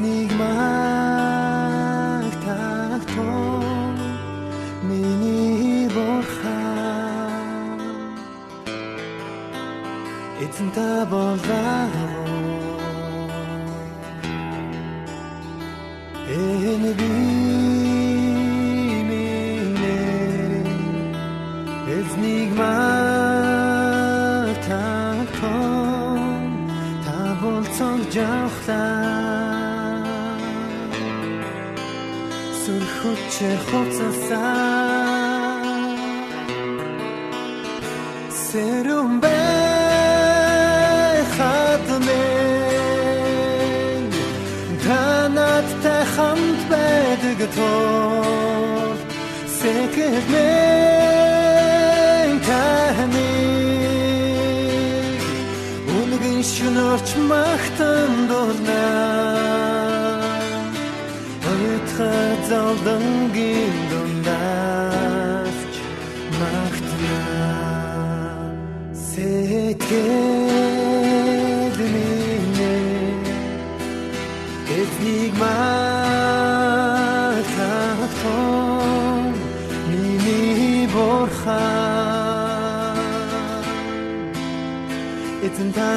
Эснийг магтаахтун миний бурхан Эцэн та болоо хүчээр хувцасаа Сэрүм бэ хатмэн танат та хамт байдаг тоо. Сэкэрмэн таны Үнгийн шүнөрч махтан дурнаа сэтгэл минь эцнийг магтахон миний борхан эцэн та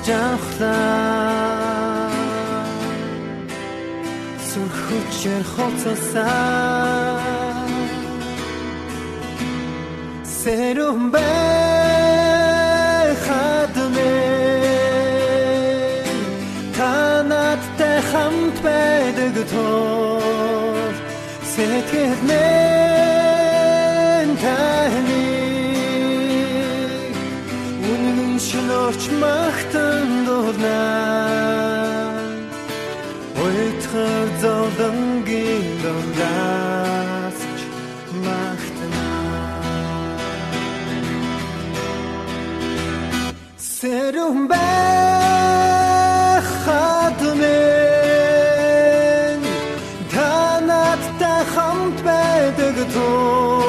болдаа жахлаа сүрхүчээр хоцосаа сэрүм бэ хадмэ танаттай хамт байдаг тоо. Сэтгэл мэн таны. Үнэн шинөрч магтан хамт байдаг тул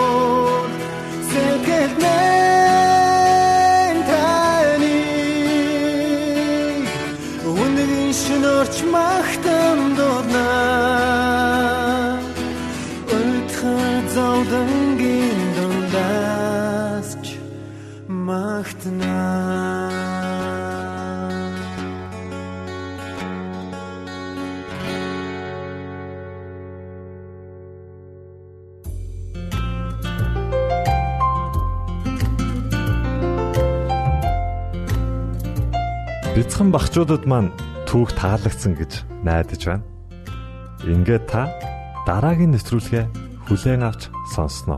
Бяцхан багчуудад маань түүх таалагдсан гэж найдаж байна. Ингээд та дараагийн нэвтрүүлгээ хүлээн авч сонсноо.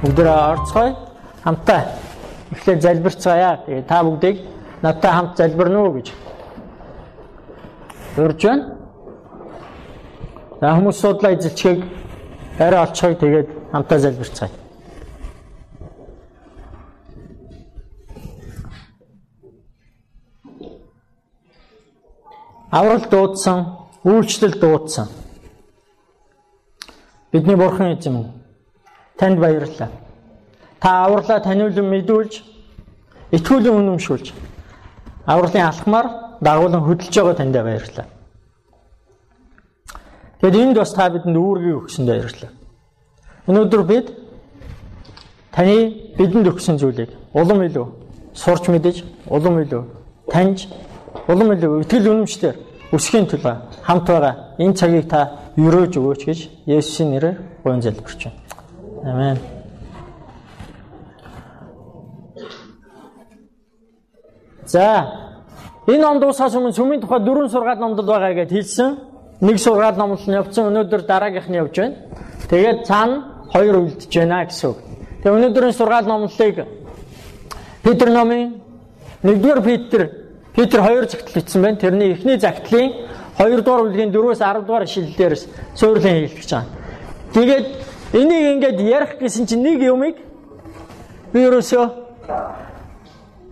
Бүгдээ орцгоё. Хамтаа эхлээд залбирцгаая. Тэгээ та бүгдийг надтай хамт залбирна уу гэж. Урьж байна. За хүмүүс судлаа эзэлчгийг арай олцгоё тэгээд хамтаа залбирцгаая. Аврал дуудсан, үйлчлэл дуудсан. Бидний бурхан эзэм танд баярлалаа. Та авралаа таниулан мэдүүлж, итгүүлэн үнэмшүүлж, авралын алхмаар дагуулan хөдөлж байгаа танд баярлалаа. Тэгэд энд бас та бидэнд үүргийг өгсөнд баярлалаа. Өнөөдөр бид таны бидэнд өгсөн зүйлийг улам илүү сурч мэдэж, улам илүү таньж, улам илүү итгэл үнэмшлэр өсөхийн төлөө хамт байгаа энэ цагийг та өрөөж өгөөч гэж Есүсийн нэрээр гуйн залбирч байна. Амен. За энэ ном дуусахаас өмнө сүмийн тухай дөрвөн сургаал номдод байгаа гэж хэлсэн. Нэг сургаал номлол нь явцсан. Өнөөдөр дараагийнх нь явж байна. Тэгээд цаана хоёр үлдэж байна гэсэн үг. Тэгээ өнөөдрийн сургаал номлолыг Петр номын 1-р Петр Петр 2 загтал бичсэн байна. Тэрний эхний загтлын 2 дугаар бүлгийн 4-өөс 10 дугаар шиллэлээрс суйрлан хэлчихэж байгаа. Тэгээд энийг ингээд ярих гэсэн чинь нэг юмыг би ерөөсөө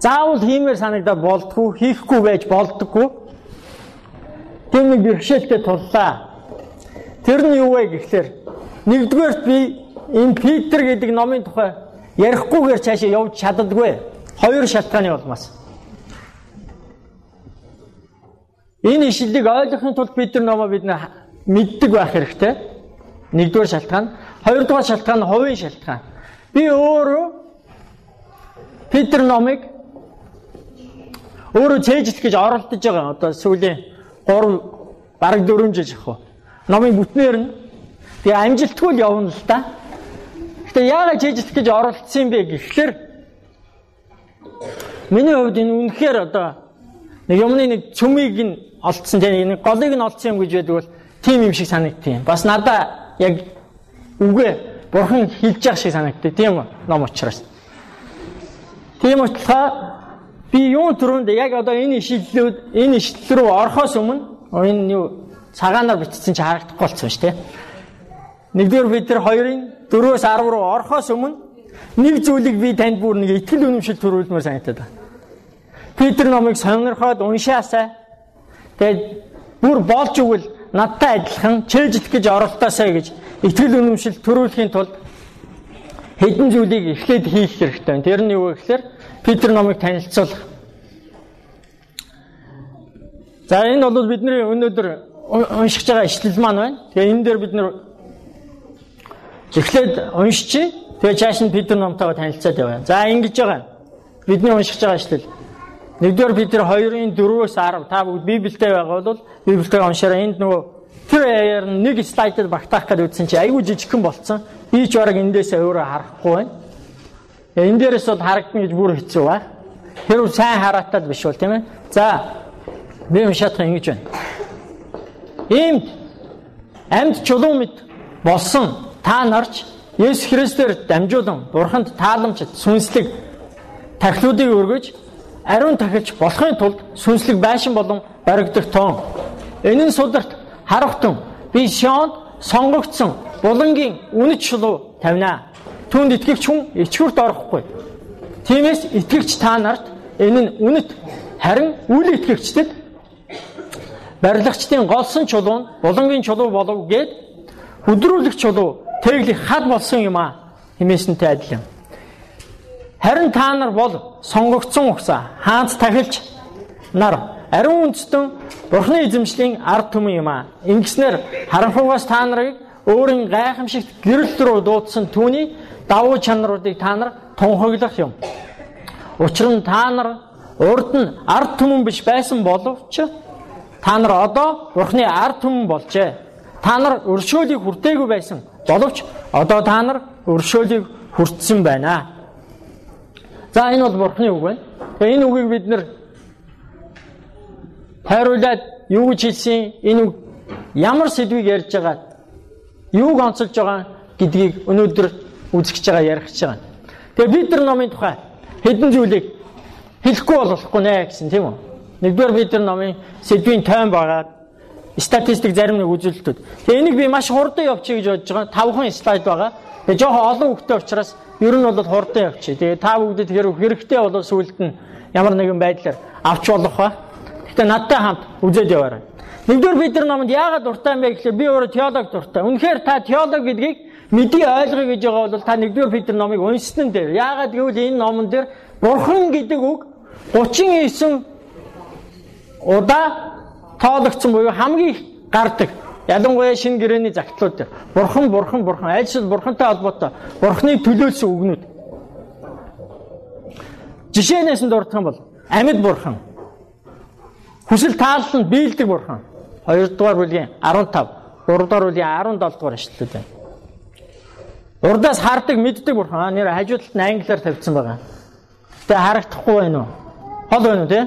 заавал хиймээр санагдаад болдгоо, хийхгүй байж болдгоо. Тэр нэг бэрхшээлтэй туллаа. Тэр нь юу вэ гэхлээр нэгдүгээрт би энэ Питер гэдэг номын тухай ярихгүйгээр цаашаа явж чаддаггүй. Хоёр шалтгааны улмаас. Энэ ишлэлийг ойлгохын тулд нар номоо бид мэддэг байх хэрэгтэй. Нэгдүгээр шалтгаан, хоёрдугаар шалтгаан нь хувийн шалтгаан. Би өөрөө Петр номыг өөрөө цээжлэх гэж оролдож байгаа. Одоо сүүлийн 3 бараг 4 жил ах уу. Номын бүтнээр нь тэгээ амжилтгүй л явна л та. Гэтэ яагаад цээжлэх гэж оролдсон юм бэ гэхлээр миний хувьд энэ үнэхээр одоо нэг юмны нэг цөмийг нь олдсон тийм нэг голыг нь олдсон юм гэж байдаг бол тийм юм шиг санагдтiin. Бас надаа яг үгээ бурхан хэлж байгаа шиг санагдтыг тийм ном учраас. Тийм учраас би юу төрөнд яг одоо энэ ишлэлүүд энэ ишлэл рүү орохоос өмнө энэ юу цагаанаар бичсэн чи харагдахгүй болсон шүү дээ. Нэгдүгээр бид нар хоёрын 4-өөс 10 руу орохоос өмнө нэг зүйлийг би танд бүр нэг ихтгэл үнэмшил төрүүлмээр санагдаад байна. Петр номыг сонирхоод уншаасаа Тэгээд бүр болж өгвөл надтай адилхан чэйжлэх гэж оролтоосаа гэж итгэл үнэмшил төрүүлэхийн тулд хэдэн зүйлийг эхлээд хийх хэрэгтэй байна. Тэр нь юу вэ гэхээр Петр номыг танилцуулах. За энэ бол бидний өнөөдөр уншиж байгаа ишлэл маань байна. Тэгээ энэ дээр бид нэр эхлээд уншчих. Тэгээ чааш нь Петр номтойгоо танилцаад яваа. За ингэж байгаа. Бидний уншиж байгаа ишлэл. Нэгдүгээр Петр 2-ын 4-өөс 10 та бүгд Библиэтэй байгаа бол Библиэтэй уншаараа энд нөгөө тэр аяар нэг слайдд багтаах гэдэг үтсэн чи айгүй жижигхэн болцсон. Би ч бараг эндээсээ өөрөө харахгүй байна. Энэ дээрээс бол харагдана гэж бүр хэцүү ба. Тэр сайн хараатаад биш бол тийм ээ. За би уншаадах ингэж байна. Иймд амьд чулуун мэд болсон та нарч Есүс Христээр дамжуулан Бурханд тааламжид сүнслэг тархлуудыг өргөж ариун тахилч болохын тулд сүнслэг байшин болон баригдах тоон. Энэ нь сударт харахтун би Сионд сонгогдсон булангийн үнэт шулуу тавина. Түүнд итгэгч хүн ичгүрт орохгүй. Тиймээс итгэгч та нарт энэ нь үнэт харин үл итгэгчдэд барилгачдын голсон чулуу нь булангийн чулуу болов гэд хөдрүүлэх чулуу тэглэх хад болсон юм а хэмээсэнтэй адил юм. Харин та нар бол сонгогдсон ухсаа хаанц тахилч нар ариун үндэстэн Бурхны эзэмшлийн ард түмэн юм аа. Ингэснээр харанхугаас та нарыг өөрийн гайхамшигт гэрэл рүү дуудсан түүний давуу чанаруудыг та нар тунхаглах юм. Учир нь та нар урд нь ард түмэн биш байсан боловч та нар одоо Бурхны ард түмэн болжээ. Та нар өршөөлийг хүртээгүй байсан боловч одоо та нар өршөөлийг хүртсэн байна. За энэ бол бурхны үг байна. Тэгээ энэ үгийг бид нэр хайруулад юу гэж хэлсэн энэ үг ямар сэдвийг ярьж байгаа юуг онцолж байгаа гэдгийг өнөөдөр үзэж байгаа ярих гэж байгаа. Тэгээ бид нар номын тухай хэдэн зүйлийг хэлэхгүй болохгүй нэ гэсэн тийм үү? Нэгдүгээр бид нар номын сэдвийн тойм байгаа статистик зарим нэг үзүүлэлтүүд. Тэгээ энийг би маш хурдан явуучих гэж бодож байгаа. Тавхан слайд байгаа. Тэгээ жоохон олон хүүхдтэй учраас ер нь бол хурдан явчих. Тэгээ та бүгдэд хэрэг хэрэгтэй бол сүулт нь ямар нэгэн байдлаар авч болох ба. Гэтэ надтай хамт үзээд яваарай. Нэгдүгээр бид нар номонд яагаад дуртай юм бэ гэхлээр би өөрөө теолог дуртай. Үнэхээр та теолог гэдгийг мэдээ ойлгоё гэж байгаа бол та нэгдүгээр бид нар номыг уншсан дээр. Яагаад гэвэл энэ номон дээр Бурхан гэдэг үг 39 удаа тоологдсон буюу хамгийн их гардаг. Ялангуяа шинэ гэрээний загтлууд дээр бурхан бурхан бурхан айлшил бурхантай холбоотой бурханы төлөөлсөн үгнүүд. Жишээнээс нь дурдах юм бол амьд бурхан. Хүсэл таалланд биелдэг бурхан. 2 дугаар бүлгийн 15, 3 дугаар бүлгийн 17 дугаар ишлэлүүд байна. Урдаас хардаг мэддэг бурхан нэр хажуудалд нь англиар тавьсан байгаа. Тэгээ харагдахгүй байна уу? Хол байна уу те?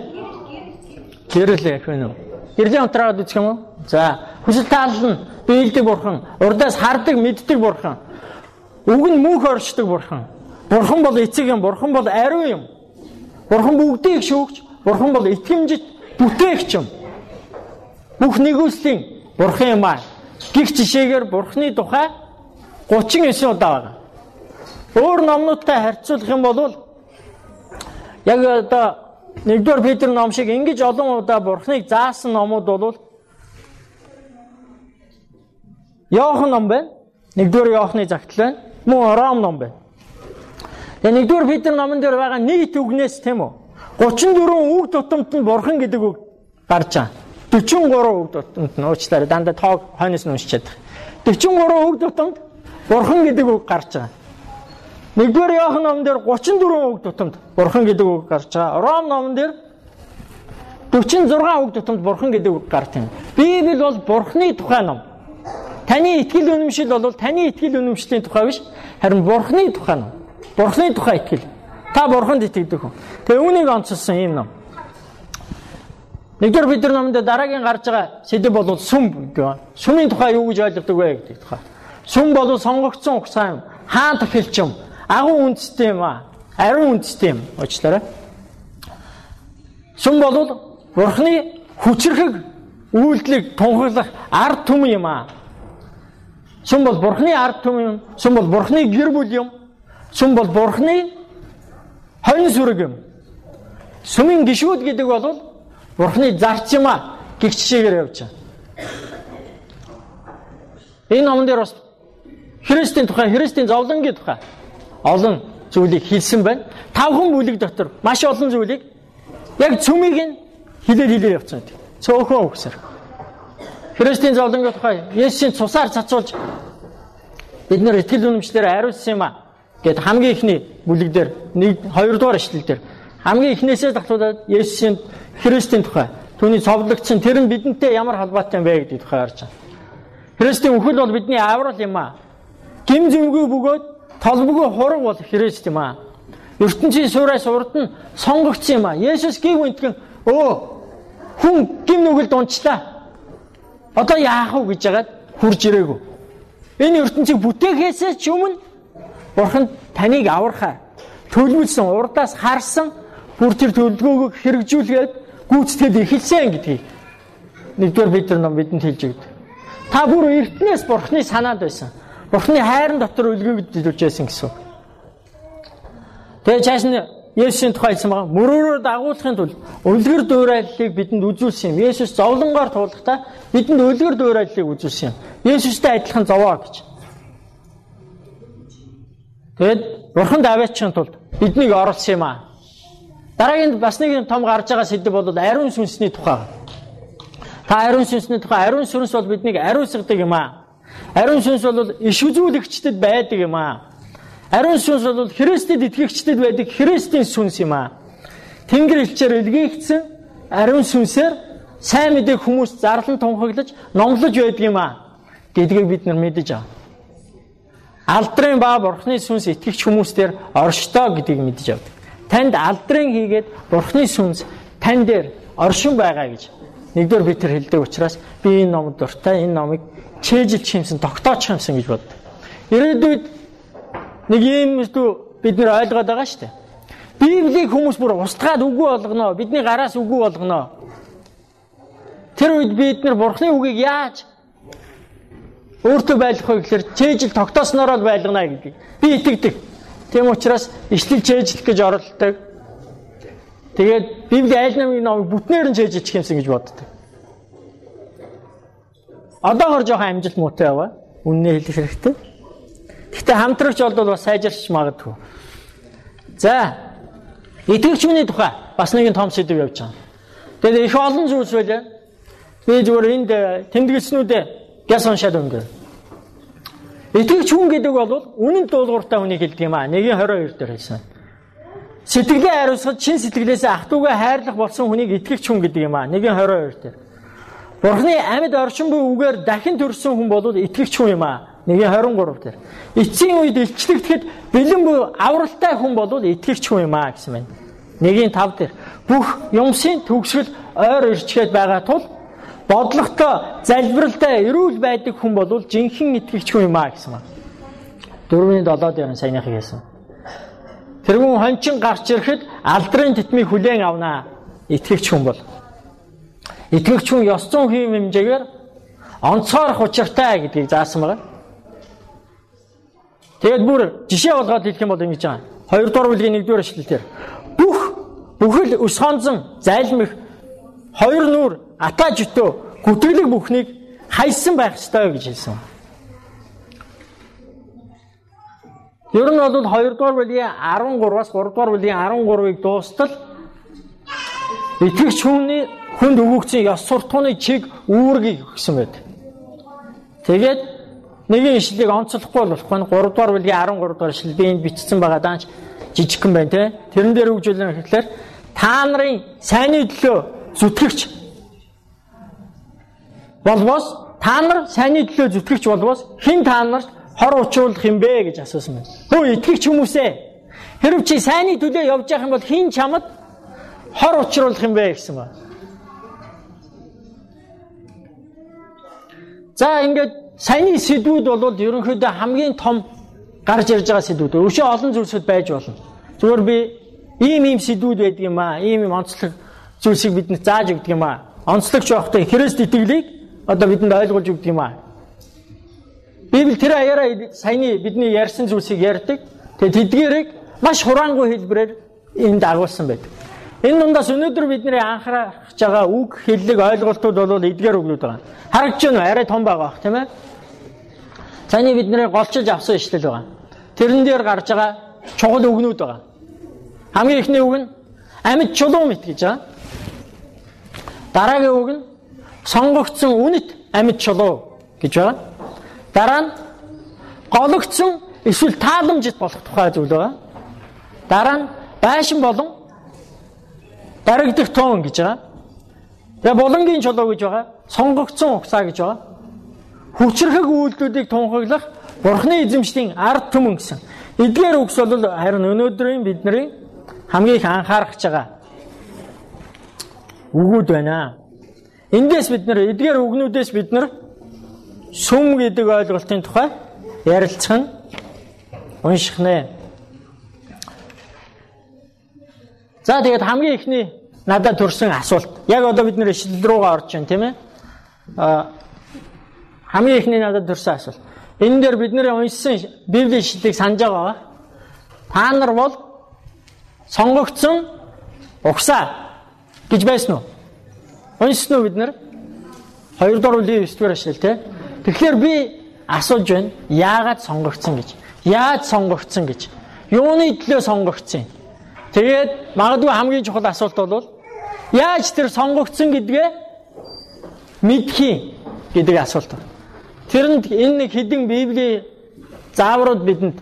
Гэрэл яг байна уу? Гэрлийн унтраад үзэх юм уу? За, хүсэл таалал нь биелдэг бурхан, урдаас хардаг, мэддэг бурхан. Үг нь мөнх оршдог бурхан. Бурхан бол эцэг юм, бурхан бол ариун юм. Бурхан бүгдийг шүүгч, бурхан бол итгэмжит бүтээгч юм. Бүх нэгүслийн бурхан юм аа. Гих жишээгээр бурханы тухай 39 удаа байгаа. Өөр номнуудтай харьцуулах юм бол яг одоо Нэгдүгээр Петр ном шиг ингэж олон удаа Бурхныг заасан номууд бол Иохан ном байна. Нэгдүгээр Иохны загтал байна. Мөн Ром ном байна. Тэгээ нэгдүгээр Петр номон дээр байгаа нийт үгнээс тийм үү? 34 үг тутамд нь Бурхан гэдэг үг гарч байгаа. 43 үг тутамд нь уучлаарай дандаа тоог хойноос нь уншичаад байгаа. 43 үг тутамд Бурхан гэдэг үг гарч байгаа. Нэгдүгээр Иохан номон дээр 34 үг тутамд Бурхан гэдэг үг гарч байгаа. Ром номон дээр 46 үг тутамд Бурхан гэдэг үг гарт юм. Библи бол Бурханы тухай ном. Таны итгэл үнэмшил бол таны итгэл үнэмшлийн тухай биш, харин Бурханы тухай ном. Бурханы тухай итгэл. Та Бурханд итгэдэг хүн. Тэгээ үүнийг онцлсон юм ном. Нэгдүгээр бид нар номонд дараагийн гарч байгаа сэдв бол сүм гэдэг. Сүмийн тухай юу гэж ойлгодог вэ гэдэг тухай. Сүм бол сонгогдсон ухсаа юм. Хаан тахилч юм агуу үндэстэй юм аа. Ариун үндэстэй юм. Уучлаарай. Сүм бол Бурхны хүчрхэг үйлдлийг тунхаглах ард түмэн юм аа. Сүм бол Бурхны ард түмэн юм. Сүм бол Бурхны гэр бүл юм. Сүм бол Бурхны хонь сүрэг юм. Сүмийн гişүүд гэдэг бол Бурхны зарц юм аа. Гих жишээгээр явж байгаа. Энэ номон дээр бас Христийн тухай, Христийн зовлонгийн тухай олон зүйлийг хэлсэн байна. Тавхан бүлэг дотор маш олон зүйлийг яг цөмийг нь хилээр хилээр явцсан гэдэг. Цөөхөн үгсээр. Христийн зовлонгийн тухай Есүсийн цусаар цацуулж бид нэр итгэл үнэмшлэр хариулсан юм а гэд хамгийн ихний бүлэг дээр нэг хоёрдугаар ишлэл дээр хамгийн ихнээсээ татуулаад Есүсийн Христийн тухай түүний цовдлогдсон тэр нь бидэнтэй ямар холбоотой юм бэ гэдэг тухай харж байна. Христийн үхэл бол бидний аврал юм а. Гим зүмгүй бөгөөд толбгүй хураг бол Христ юм аа. ертөнцийн суураас урд нь сонгогдсон юм аа. Есүс гів үнтгэн өө хүн гим нүгэлд унчлаа. Одоо яах вэ гэж яагаад хурж ирээгүй. Энэ ертөнцийг бүтээхээсээ ч өмнө Бурхан таныг аврахаар төлөвлөсөн урдаас харсан бүр тэр төлөвлөгөөг хэрэгжүүлгээд гүйцэтгэл эхэлсэн гэдгийг нэгдүгээр бид нар бидэнд хэлж өгдөг. Та бүр эртнээс Бурханы санаанд байсан. Бурхны хайрын дотор дилүүлж байсан гэсэн. Тэгээ цааш нь Есүсийн тухай хэлсэн байгаа. Мөрөөрөө дагуулахын тулд үлгэр дуурайллыг бидэнд үзүүлсэн юм. Есүс зовлонгоор туулахдаа бидэнд үлгэр дуурайллыг үзүүлсэн юм. Есүстэй адилхан зовоо гэж. Тэгэд Бурхан даваачихын тулд биднийг оруулсан юм аа. Дараагийн бас нэг том гарч байгаа сэдв бол ариун сүнсний тухай. Та ариун сүнсний тухай ариун сүнс бол биднийг ариусгадаг юм аа. Ариун сүнс бол иш үзүүлэгчдэд байдаг юм аа. Ариун сүнс бол Христэд итгэгчдэд байдаг Христийн сүнс юм аа. Тэнгэр элчээр илгээгдсэн ариун сүнсээр сайн мэдээг хүмүүс зарлан тунхаглаж, номлож байдаг юм аа. Гэдгийг бид нар мэдэж аваа. Алдрын ба бурхны сүнс итгэгч хүмүүстээр оршдоо гэдгийг мэдэж авдаг. танд алдрын хийгээд Бурхны сүнс тань дээр оршин байгаа гэж нэгдүгээр Петр хэлдэг учраас би энэ номд дуртай энэ номыг чэйжилч юмсан тогтооч юмсан гэж боддог. Ирээдүйд нэг юм бид нэр ойлгоод байгаа шүү дээ. Библийг хүмүүс бүр устгаад үгүй болгоно. Бидний гараас үгүй болгоно. Тэр үед бид нар Бурхны үгийг яаж өөртөө байлгах вэ гэхээр чэйжил тогтоосноор л байлгана гэдгийг би итгэдэг. Тийм учраас ишлэл чэйжлэх гэж оролддог. Тэгээд Библи аль намын номыг бүтнээр нь чэйжилчих юмсан гэж боддог. Одоогор жоохон амжилт муутай яваа. Үннээ хэлэх хэрэгтэй. Гэхдээ хамтрагч бол бас сайжирч магадгүй. За, итгэгч хүний тухай бас нэгэн том сэдв явж байгаа. Тэгээд их олон зүйлс байлаа. Би зүгээр энд тэмдэглэснүүдээ Яс уншаад өнгөө. Итгэгч хүн гэдэг бол үнэн дуулууртай хүнийг хэлдэг юм аа. 1:22 дээр хэлсэн. Сэтгэлээ хариуцахад чин сэтгэлээсээ ах トゥ угаа хайрлах болсон хүнийг итгэгч хүн гэдэг юм аа. 1:22 дээр. Бурхны амьд орчин буй үгээр дахин төрсөн хүн бол итгэгч хүн юм аа. 1:23 дээр. Эцсийн үед илчлэгдэхэд бэлэн буй авралтай хүн бол итгэгч хүн юм аа гэсэн байна. 1:5 дээр. Бүх юмсын төгсгөл ойр ирчгээд байгаа тул бодлоготой, залбиралтай, эрүүл байдаг хүн бол жинхэнэ итгэгч хүн юм аа гэсэн байна. 4-7 дээр саяныхыг хэлсэн. Тэрүүн хончин гарч ирэхэд алдрын титмийг хүлээн авнаа. Итгэгч хүн бол. Итгэгч хүн ёс зүйн хэм хэмжээгээр онцгойрох учиртай гэдгийг заасан байна. Тэгээд бүр жишээ болгоод хэлэх юм бол ингэж байгаа. Хоёрдугаар бүлгийн нэгдүгээр эшлэлээр бүх бүхэл өс хонзон зайлмих хоёр нүур ата житөө гүтгэлэг бүхнийг хайсан байх ёстой гэж хэлсэн. Ер нь бол 2 дугаар бүлгийн 13-аас 3 дугаар бүлгийн 13-ыг дуустал итгэгч хүний хүнд өгөгдсөн ёс суртахууны чиг үүргийг өгсөн байдаг. Тэгээд нэгэн ишлэлийг онцлохгүй болохгүй нь 3 дугаар бүлгийн 13 дугаар ишлэл би энд бичсэн байгаа даанч жижигхэн байна те. Тэрэн дээр үгжүүлэн гэхлээр та нарын сайнны төлөө зүтгэгч болвоос та нар сайнны төлөө зүтгэгч болвоос хэн та нарт хор учруулах юм бэ гэж асуусан байна. Хөө итгэгч хүмүүсээ хэрв чи сайнны төлөө явж явах юм бол хэн чамд хор учруулах юм бэ гэсэн байна. За ингээд саяны сэдвүүд бол ерөнхийдөө хамгийн том гарч ирж байгаа сэдвүүд. Өшөө олон зүйлсүүд байж болно. Зүгээр би ийм ийм сэдвүүд байдаг юм аа. Ийм ийм онцлог зүйлсийг бидэнд зааж өгдөг юм аа. Онцлогч байхдаа Христ итгэлийг одоо бидэнд ойлгуулж өгдөг юм аа. Библи тэр аяараа саяны бидний ярьсан зүйлсийг ярьдаг. Тэгээд тэдгээрийг маш хураангуй хэлбэрээр энд агуулсан байдаг. Энэ дундаас өнөөдөр бидний анхаарах байгаа үг хэллэг ойлголтууд бол эдгээр үгнүүд байгаа. Харагдж байна арай том байгаа бах тийм ээ. Цааны бидний голчилж авсан ишлэл байгаа. Тэрэн дээр гарч байгаа чухал үгнүүд байгаа. Хамгийн ихний үг нь амьд чулуун мэт гэж байгаа. Дараагийн үг нь сонгогдсон үнэт амьд чулуу гэж байна. Дараа нь гологдсон эсвэл тааламжит болох тухай зүйл байгаа. Дараа нь байшин болон дарагдах туун гэж байгаа. Тэгээ булангийн чулуу гэж байгаа. Сонгогдсон угсаа гэж байгаа. Хүчрхэг үйлдэлүүдийг тунхаглах Бурхны эзэмшлийн ард түмэн гэсэн. Эдгээр үгс бол харин өнөөдрийн бидний хамгийн их анхаарах байгаа үгүүд байна. Эндээс бид нэр эдгээр үгнүүдээс бид нар сүм гэдэг ойлголтын тухай ярилцах нь унших нэ. За тэгээд хамгийн ихний надад төрсэн асуулт. Яг одоо бид нэр ишлэл рүүгээ орж байна тийм ээ. А хамгийн ихний надад төрсэн асуулт. Энэ дээр бид нэр уншсан Библийн ишлэлийг санаж байгаа. Та нар бол сонгогдсон угсаа гэж байсан уу? Уншсан уу бид нар? 2 дугаар бүлгийн 9 дугаар эшлэл тий. Тэгэхээр би асууж байна. Яагаад сонгогдсон гэж? Яаж сонгогдсон гэж? Юуны төлөө сонгогдсон юм? Тэгээд магадгүй хамгийн чухал асуулт бол яаж тэр сонгогдсон гэдгээ мэдхий гэдэг асуулт. Тэрэнд энэ нэг хідэн Библийн зааврууд бидэнд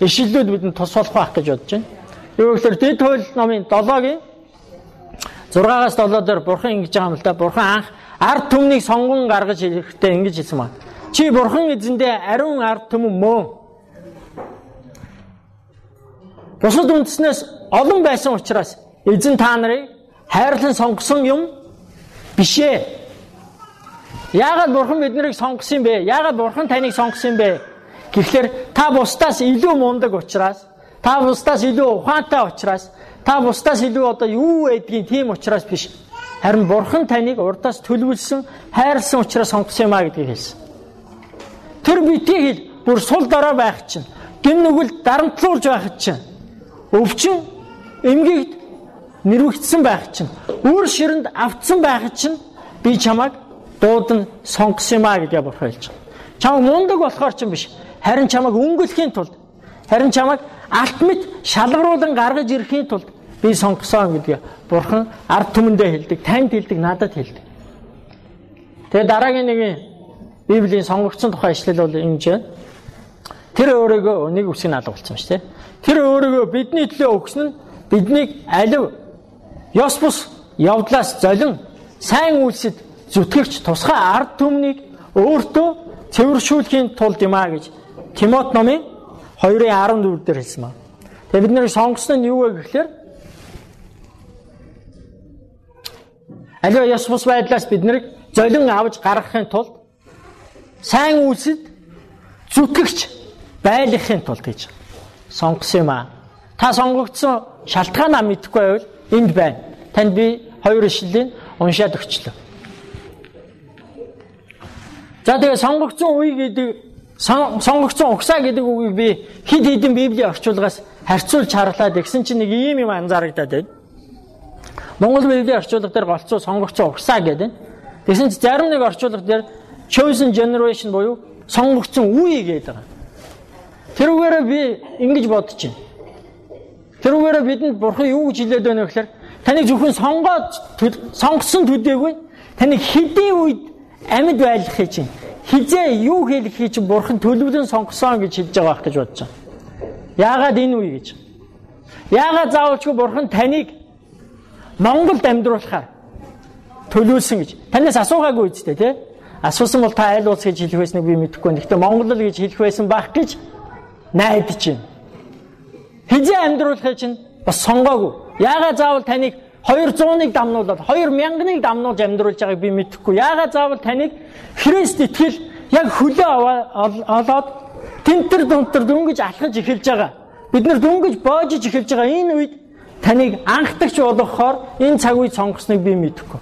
ишлэлүүд бидэнд тус болох байх гэж бодож байна. Юу гэхээр Дэд хууль номын 7-гийн 6-аас 7 дээр бурхан ингэж байгаа юм л да. Бурхан анх ард түмнийг сонгон гаргаж ирэхдээ ингэж хэлсэн байна. Чи бурхан эзэндээ ариун ард түмэн мөн. бусад үндэснээс олон байсан учраас эзэн та нарыг хайрлан сонгосон юм биш ээ. Яагаад бурхан биднийг сонгосон бэ? Яагаад бурхан таныг сонгосон бэ? Гэхдээ та бусдаас илүү мундаг учраас, та бусдаас илүү ухаантай учраас, та бусдаас илүү одоо юу байдгийг тийм учраас биш. Харин бурхан таныг урдаас төлөвлөсөн, хайрлсан учраас сонгосон юм а гэдгийг хэлсэн. Тэр битгий хэл бүр сул дорой байх чинь, гин нүгэл дарамтлуулж байх чинь, өвчин эмгэгд нэрвэгдсэн байх чинь, үр ширэнд автсан байх чинь би чамайг дуудан сонгосон юм а гэдгийг бурхан хэлж байгаа. Чамайг мундаг болохоор ч юм биш. Харин чамайг өнгөлөхийн тулд, харин чамайг алт мэд шалгаруулan гаргаж ирэхийн тулд би сонгосон гэдгийг бурхан ард түмэндээ хэлдэг, танд хэлдэг, надад хэлдэг. Тэгээ дараагийн нэг Библийн сонгогдсон тухай ишлэл бол ингэж байна. Тэр өөрийгөө нэг үсгийг алга болсон шүү дээ. Тэр өөрийгөө бидний төлөө өгсөн нь биднийг алив ёс бус явдлаас золин сайн үйлсэд зүтгэгч тусгай ард түмнийг өөртөө цэвэршүүлэхийн тулд юм а гэж Тимот номын 2:14 дээр хэлсэн ба. Тэгээ бид нэр сонгосон нь юу вэ гэхээр аливаа ёс бус байдлаас биднийг золин авч гаргахын тулд сайн үйлсэд зүтгэгч байлгахын тулд гэж сонгосон юм а. Та сонгогдсон шалтгаанаа мэдэхгүй байвал энд байна. Танд би хоёр ишлэлийн уншаад өгчлөө. За тэгээ сонгогдсон үе гэдэг сонгогдсон угсаа гэдэг үгийг би хид хідэн библийн орчуулгаас харьцуулж харлаа гэсэн чинь нэг ийм юм анзаарагдаад байна. Монгол библийн орчуулга дээр голцоо сонгогдсон угсаа гэдэг. Тэгсэн чинь зарим нэг орчуулга дээр chosen generation буюу сонгогдсон үе гэдэг байгаа. Тэрүүгээрээ би ингэж бодож байна. Тэрүүгээрээ бидэнд бурхан юу гэж хэлээд байна вэ гэхээр таныг зөвхөн сонгоод сонгосон төдийгүй таныг хэдийн үед амьд байлгахыг чинь хизээ юу хэлэхийг чинь бурхан төлөвлөн сонгосон гэж хэлж байгаа байх гэж бодож байна. Яагаад энэ үе гэж? Яагаад заавалчгүй бурхан таныг Монголд амьдруулахаар төлөвлөсөн гэж танаас асуугаагүй үстэй тий? Асуусан бол та айл улс гэж хэлэх байсныг би мэдэхгүй. Гэхдээ Монгол л гэж хэлэх байсан байх гэж найдаж байна. Хизээ амьдруулахыг чинь бас сонгоогүй. Яагаад заавал таныг 200-ыг дамнуулаад 2000-ыг дамнуулж амьдруулж байгааг би мэдэхгүй. Яагаад заавал таныг Христ итгэл яг хөлөө олоод тентэр дунтар дөнгөж алхаж эхэлж байгаа. Бид нар дөнгөж боожж эхэлж байгаа энэ үед таныг анхдагч болгохоор энэ цаг үед сонгосныг би мэдэхгүй.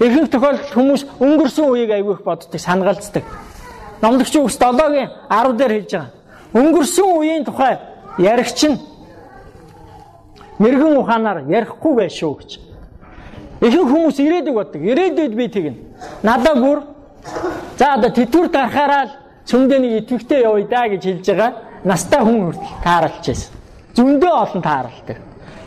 Ихэнх тохиолдолд хүмүүс өнгөрсөн үеийг аягүй их боддог, санагалцдаг. Номлогч үгс 7-гийн 10 дээр хэлж байгаа. Өнгөрсөн үеийн тухай яригч нь мэрэгэн ухаанаар ярихгүй байх шүү гэж. Ихэнх хүмүүс ирээдүг боддог. Ирээдүйд би тэгнэ. Надаа бүр за одоо тэтгэр дарахаараа л цөмдөний итгэвтэй явъя да гэж хэлж байгаа. Настай хүн хүртэл тааралж байсан. Зөндөө олон тааралтай.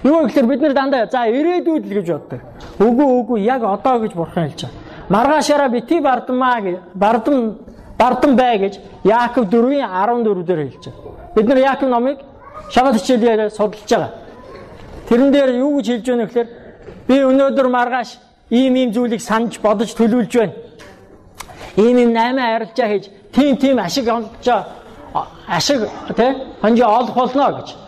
Юу гэхээр бид нар дандаа за ирээдүйд л гэж боддог. Үгүй үгүй яг одоо гэж бурхан хэлж байгаа. Маргаашаараа бити бардамаа гэж бардам бардам бай гэж Яаков 4-ийн 14 дээр хэлж байгаа. Бид нар Яаков номыг шабат хичээлээр судалж байгаа. Тэрэн дээр юу гэж хэлж байна гэхээр би өнөөдөр маргааш ийм ийм зүйлийг санаж бодож төлөвлөж байна. Ийм ийм 8 арилжаа хийж тийм тийм ашиг олж ашиг тий хонжи олох болно гэж.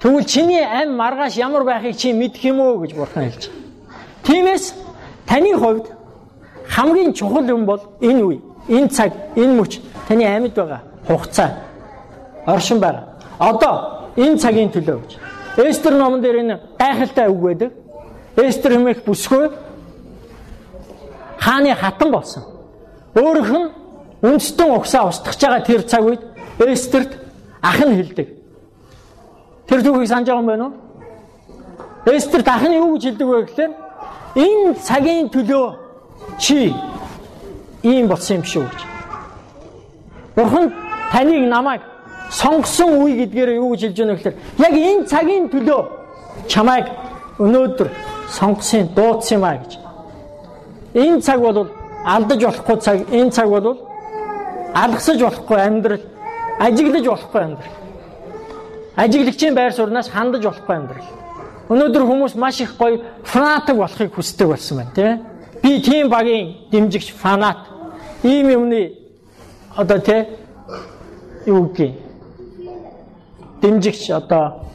Тэгвэл чиний ам маргааш ямар байхыг чи мэдэх юм уу гэж бурхан хэлж байгаа. Тиймээс таны хувьд хамгийн чухал юм бол энэ үе, энэ цаг, энэ мөч таны амьд байгаа хугацаа оршин байгаа. Одоо энэ цагийн төлөө гэж. Эстер номон дээр энэ гайхалтай үг байдаг. Эстер хэмээх бүсгүй хааны хатан болсон. Өөрөх нь үндэстэн угсаа устгах байгаа тэр цаг үед Эстерт ах нь хэлдэг. Тэр түүхийг санаж байгаа юм байна уу? Эстерт ах нь юу гэж хэлдэг вэ гэхээр энэ цагийн төлөө чи ийм болсон юм шүү гэж. Бурхан таныг намайг сонгосон үе гэдгээр юу гэж хэлж байна гэхээр яг энэ цагийн төлөө чамайг өнөөдөр сонгосон дуудсан юм а гэж. Энэ цаг бол алдаж болохгүй цаг, энэ цаг бол алгасаж болохгүй амьдрал, ажиглаж болохгүй амьдрал. Ажиглагчийн байр сууриас хандаж болохгүй амьдрал. Өнөөдөр хүмүүс маш их гоё фанатик болохыг хүсдэг болсон байна, тийм ээ. Би тийм багийн дэмжигч фанат. Ийм юмны одоо тий юу гэх дэмжигч одоо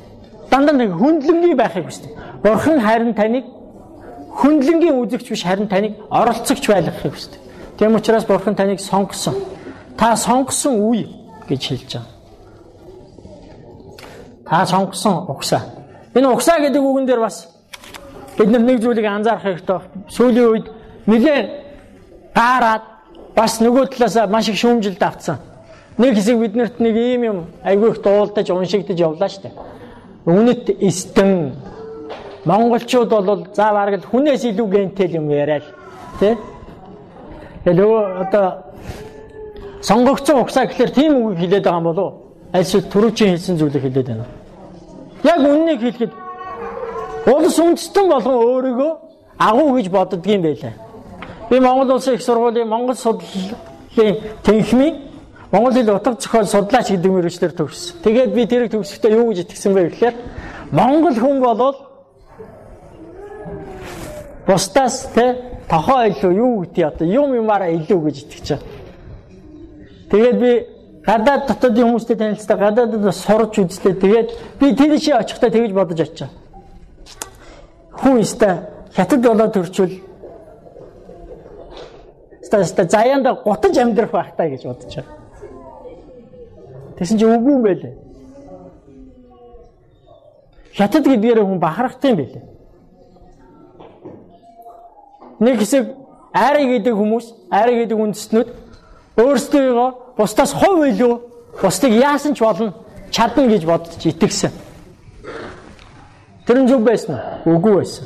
дандаа нэг хүндлэнгийн байхыг хүсдэг. Бурхан харин таныг хүндлэнгийн үзэгч биш харин таныг оролцогч байлгахыг хүсдэг. Тийм учраас бурхан таныг сонгосон. Та сонгосон үе гэж хэлж байгаа. Та сонгосон угсаа. Энэ угсаа гэдэг үгэн дээр бас бид нэг зүйлийг анзаарах хэрэгтэй. Сүүлийн үед нэлээд гаараад бас нөгөө талаас маш их шүүмжилт авцсан. Нэг хэсэг биднэрт нэг ийм юм айгүй их дуулдаж уншигдаж явлаа штэ. Үнэт эстэн монголчууд бол за бараг л хүнээс илүү гэнтэл юм яриад тий. Тэгээ нөгөө одоо сонгогдсон угсаа гэхэлэр тийм үг хэлээд байгаа юм болов уу? Аль шиг түрүүчийн хэлсэн зүйлийг хэлээд байна. Яг үннийг хэлэхэд улс үндэстэн болгон өөрийгөө агуу гэж боддгийм байлаа. Би Монгол улсын их сургуулийн Монгол судлалын тэнхимийн Монгол хэл утга зохиол судлаач гэдэг мөрөчлөөр төгссөн. Тэгээд би тэрийг төгсөхдөө юу гэж итгэсэн бэ гэхээр Монгол хүн болол бусдаас те тохоо илүү юу гэдэг одоо юм юмараа илүү гэж итгэж байгаа. Тэгээд би гадаад дотоодын хүмүүстэй танилцдаг гадаадд сурч үзлээ. Тэгээд би шиг очихдаа тэгж бодож очив. Хүн өстой хятад болоод төрчвөл өстой заяанда гутаж амьдрах байх таа гэж бодож байгаа. Тэгсэн чинь үгүй юм байлээ. Хятад гэдгээр хүн бахархтай юм байлээ. Нэг хэсэг айрыг гэдэг хүмүүс, айрыг гэдэг үндэстнүүд өөрсдөө бусдаас хов илүү бусдыг яасан ч болно чадна гэж бодож итгэсэн. Тэр нь зүг байсан уу? Үгүй байсан.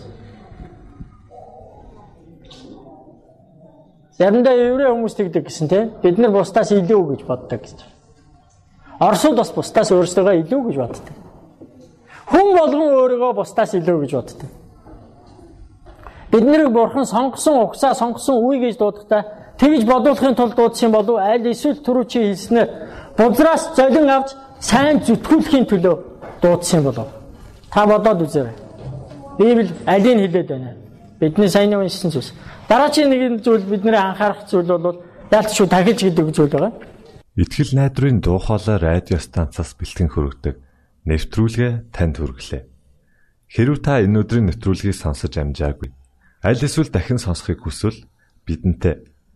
Заримдаа еврей хүмүүс тэгдэг гэсэн тийм бид нар бусдаас илүү гэж боддог гэж. Оросууд бас бусдаас өөрсдөө илүү гэж боддог. Хүн болгон өөрийгөө бусдаас илүү гэж боддог. Бид нарыг бурхан сонгосон угсаа сонгосон үе гэж дуудахтаа тэгж бодуулахын тулд дуудсан болов аль эсвэл түрүү чи хэлснээр бузраас золин авч сайн зүтгүүлэхийн төлөө дуудсан болов. Та бодоод үзээрэй. Библи алийг хэлээд байна. Бидний сайн уншсан зүйлс. Дараагийн нэг зүйл бидний анхаарах зүйл бол яалтчгүй тахилж гэдэг зүйл байгаа. Итгэл найдрын дуу хоолой радио станцаас бэлтгэн хөрөгдөг нэвтрүүлгээ танд хүргэлээ. Хэрв та энэ өдрийн нэвтрүүлгийг сонсож амжаагүй аль эсвэл дахин сонсохыг хүсвэл бидэнтэй